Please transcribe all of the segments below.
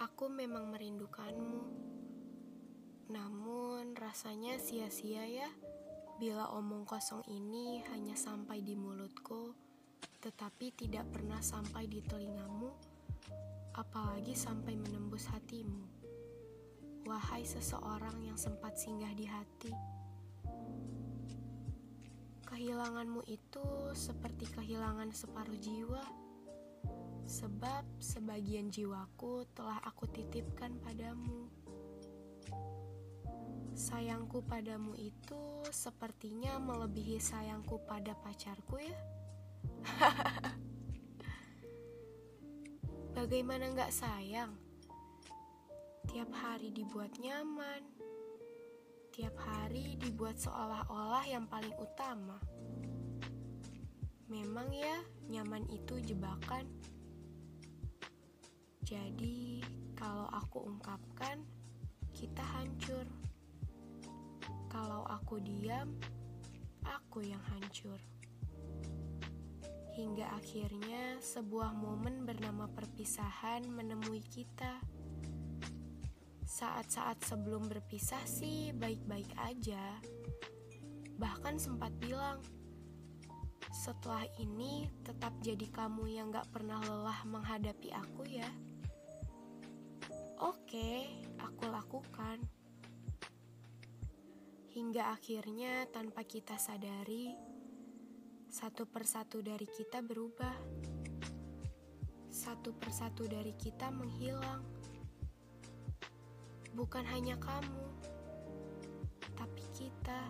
Aku memang merindukanmu. Namun rasanya sia-sia ya bila omong kosong ini hanya sampai di mulutku, tetapi tidak pernah sampai di telingamu, apalagi sampai menembus hatimu. Wahai seseorang yang sempat singgah di hati, kehilanganmu itu seperti kehilangan separuh jiwa sebab sebagian jiwaku telah aku titipkan padamu. Sayangku padamu itu sepertinya melebihi sayangku pada pacarku ya. Bagaimana nggak sayang? Tiap hari dibuat nyaman, tiap hari dibuat seolah-olah yang paling utama. Memang ya, nyaman itu jebakan. Jadi, kalau aku ungkapkan, kita hancur. Kalau aku diam, aku yang hancur. Hingga akhirnya sebuah momen bernama perpisahan menemui kita. Saat-saat sebelum berpisah sih baik-baik aja. Bahkan sempat bilang, setelah ini tetap jadi kamu yang gak pernah lelah menghadapi aku ya. Oke, aku lakukan. Hingga akhirnya tanpa kita sadari, satu persatu dari kita berubah. Satu persatu dari kita menghilang. Bukan hanya kamu, tapi kita.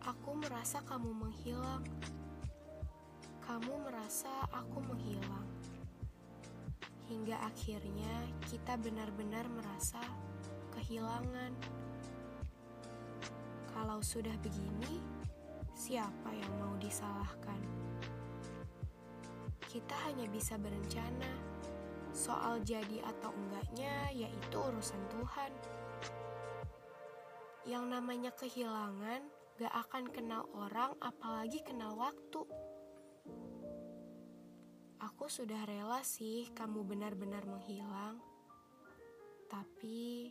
Aku merasa kamu menghilang. Kamu merasa aku menghilang hingga akhirnya kita benar-benar merasa kehilangan. Kalau sudah begini, siapa yang mau disalahkan? Kita hanya bisa berencana. Soal jadi atau enggaknya, yaitu urusan Tuhan. Yang namanya kehilangan gak akan kenal orang, apalagi kenal waktu. Aku sudah rela sih kamu benar-benar menghilang. Tapi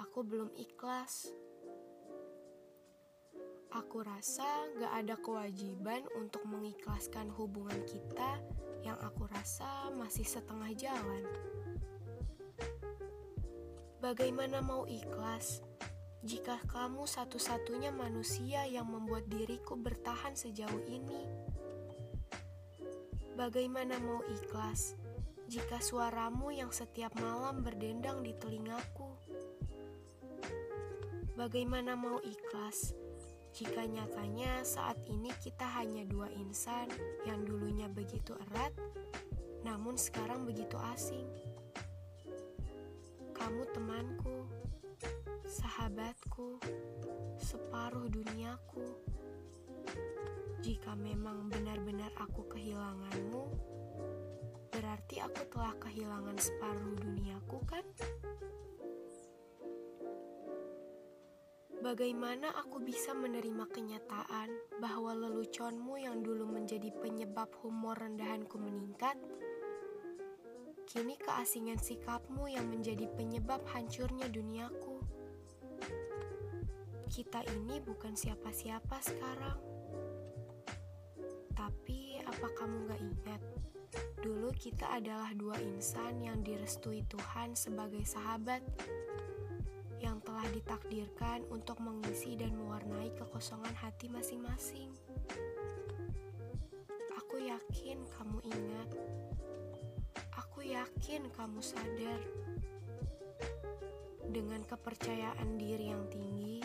aku belum ikhlas. Aku rasa gak ada kewajiban untuk mengikhlaskan hubungan kita yang aku rasa masih setengah jalan. Bagaimana mau ikhlas jika kamu satu-satunya manusia yang membuat diriku bertahan sejauh ini? Bagaimana mau ikhlas jika suaramu yang setiap malam berdendang di telingaku? Bagaimana mau ikhlas jika nyatanya saat ini kita hanya dua insan yang dulunya begitu erat, namun sekarang begitu asing? Kamu temanku, sahabatku, separuh duniaku jika memang benar-benar aku kehilanganmu, berarti aku telah kehilangan separuh duniaku, kan? Bagaimana aku bisa menerima kenyataan bahwa leluconmu yang dulu menjadi penyebab humor rendahanku meningkat, kini keasingan sikapmu yang menjadi penyebab hancurnya duniaku? Kita ini bukan siapa-siapa sekarang. Tapi apa kamu gak ingat? Dulu kita adalah dua insan yang direstui Tuhan sebagai sahabat yang telah ditakdirkan untuk mengisi dan mewarnai kekosongan hati masing-masing. Aku yakin kamu ingat. Aku yakin kamu sadar. Dengan kepercayaan diri yang tinggi,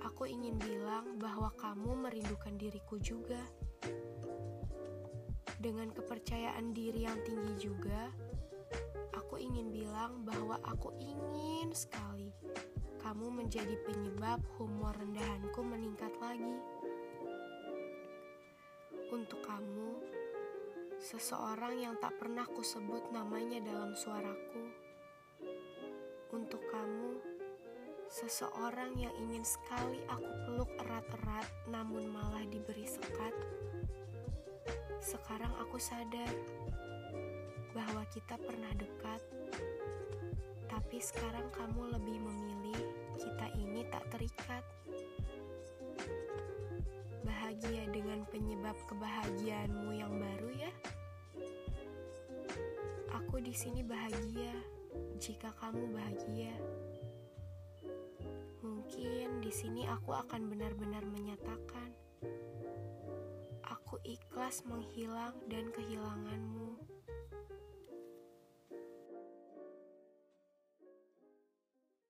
aku ingin bilang bahwa kamu merindukan diriku juga. Dengan kepercayaan diri yang tinggi juga, aku ingin bilang bahwa aku ingin sekali kamu menjadi penyebab humor rendahanku meningkat lagi. Untuk kamu, seseorang yang tak pernah kusebut namanya dalam suaraku. Untuk kamu, seseorang yang ingin sekali aku peluk erat-erat namun malah diberi sekat sekarang aku sadar bahwa kita pernah dekat, tapi sekarang kamu lebih memilih kita ini tak terikat. Bahagia dengan penyebab kebahagiaanmu yang baru ya. Aku di sini bahagia jika kamu bahagia. Mungkin di sini aku akan benar-benar menyatakan ikhlas menghilang dan kehilanganmu.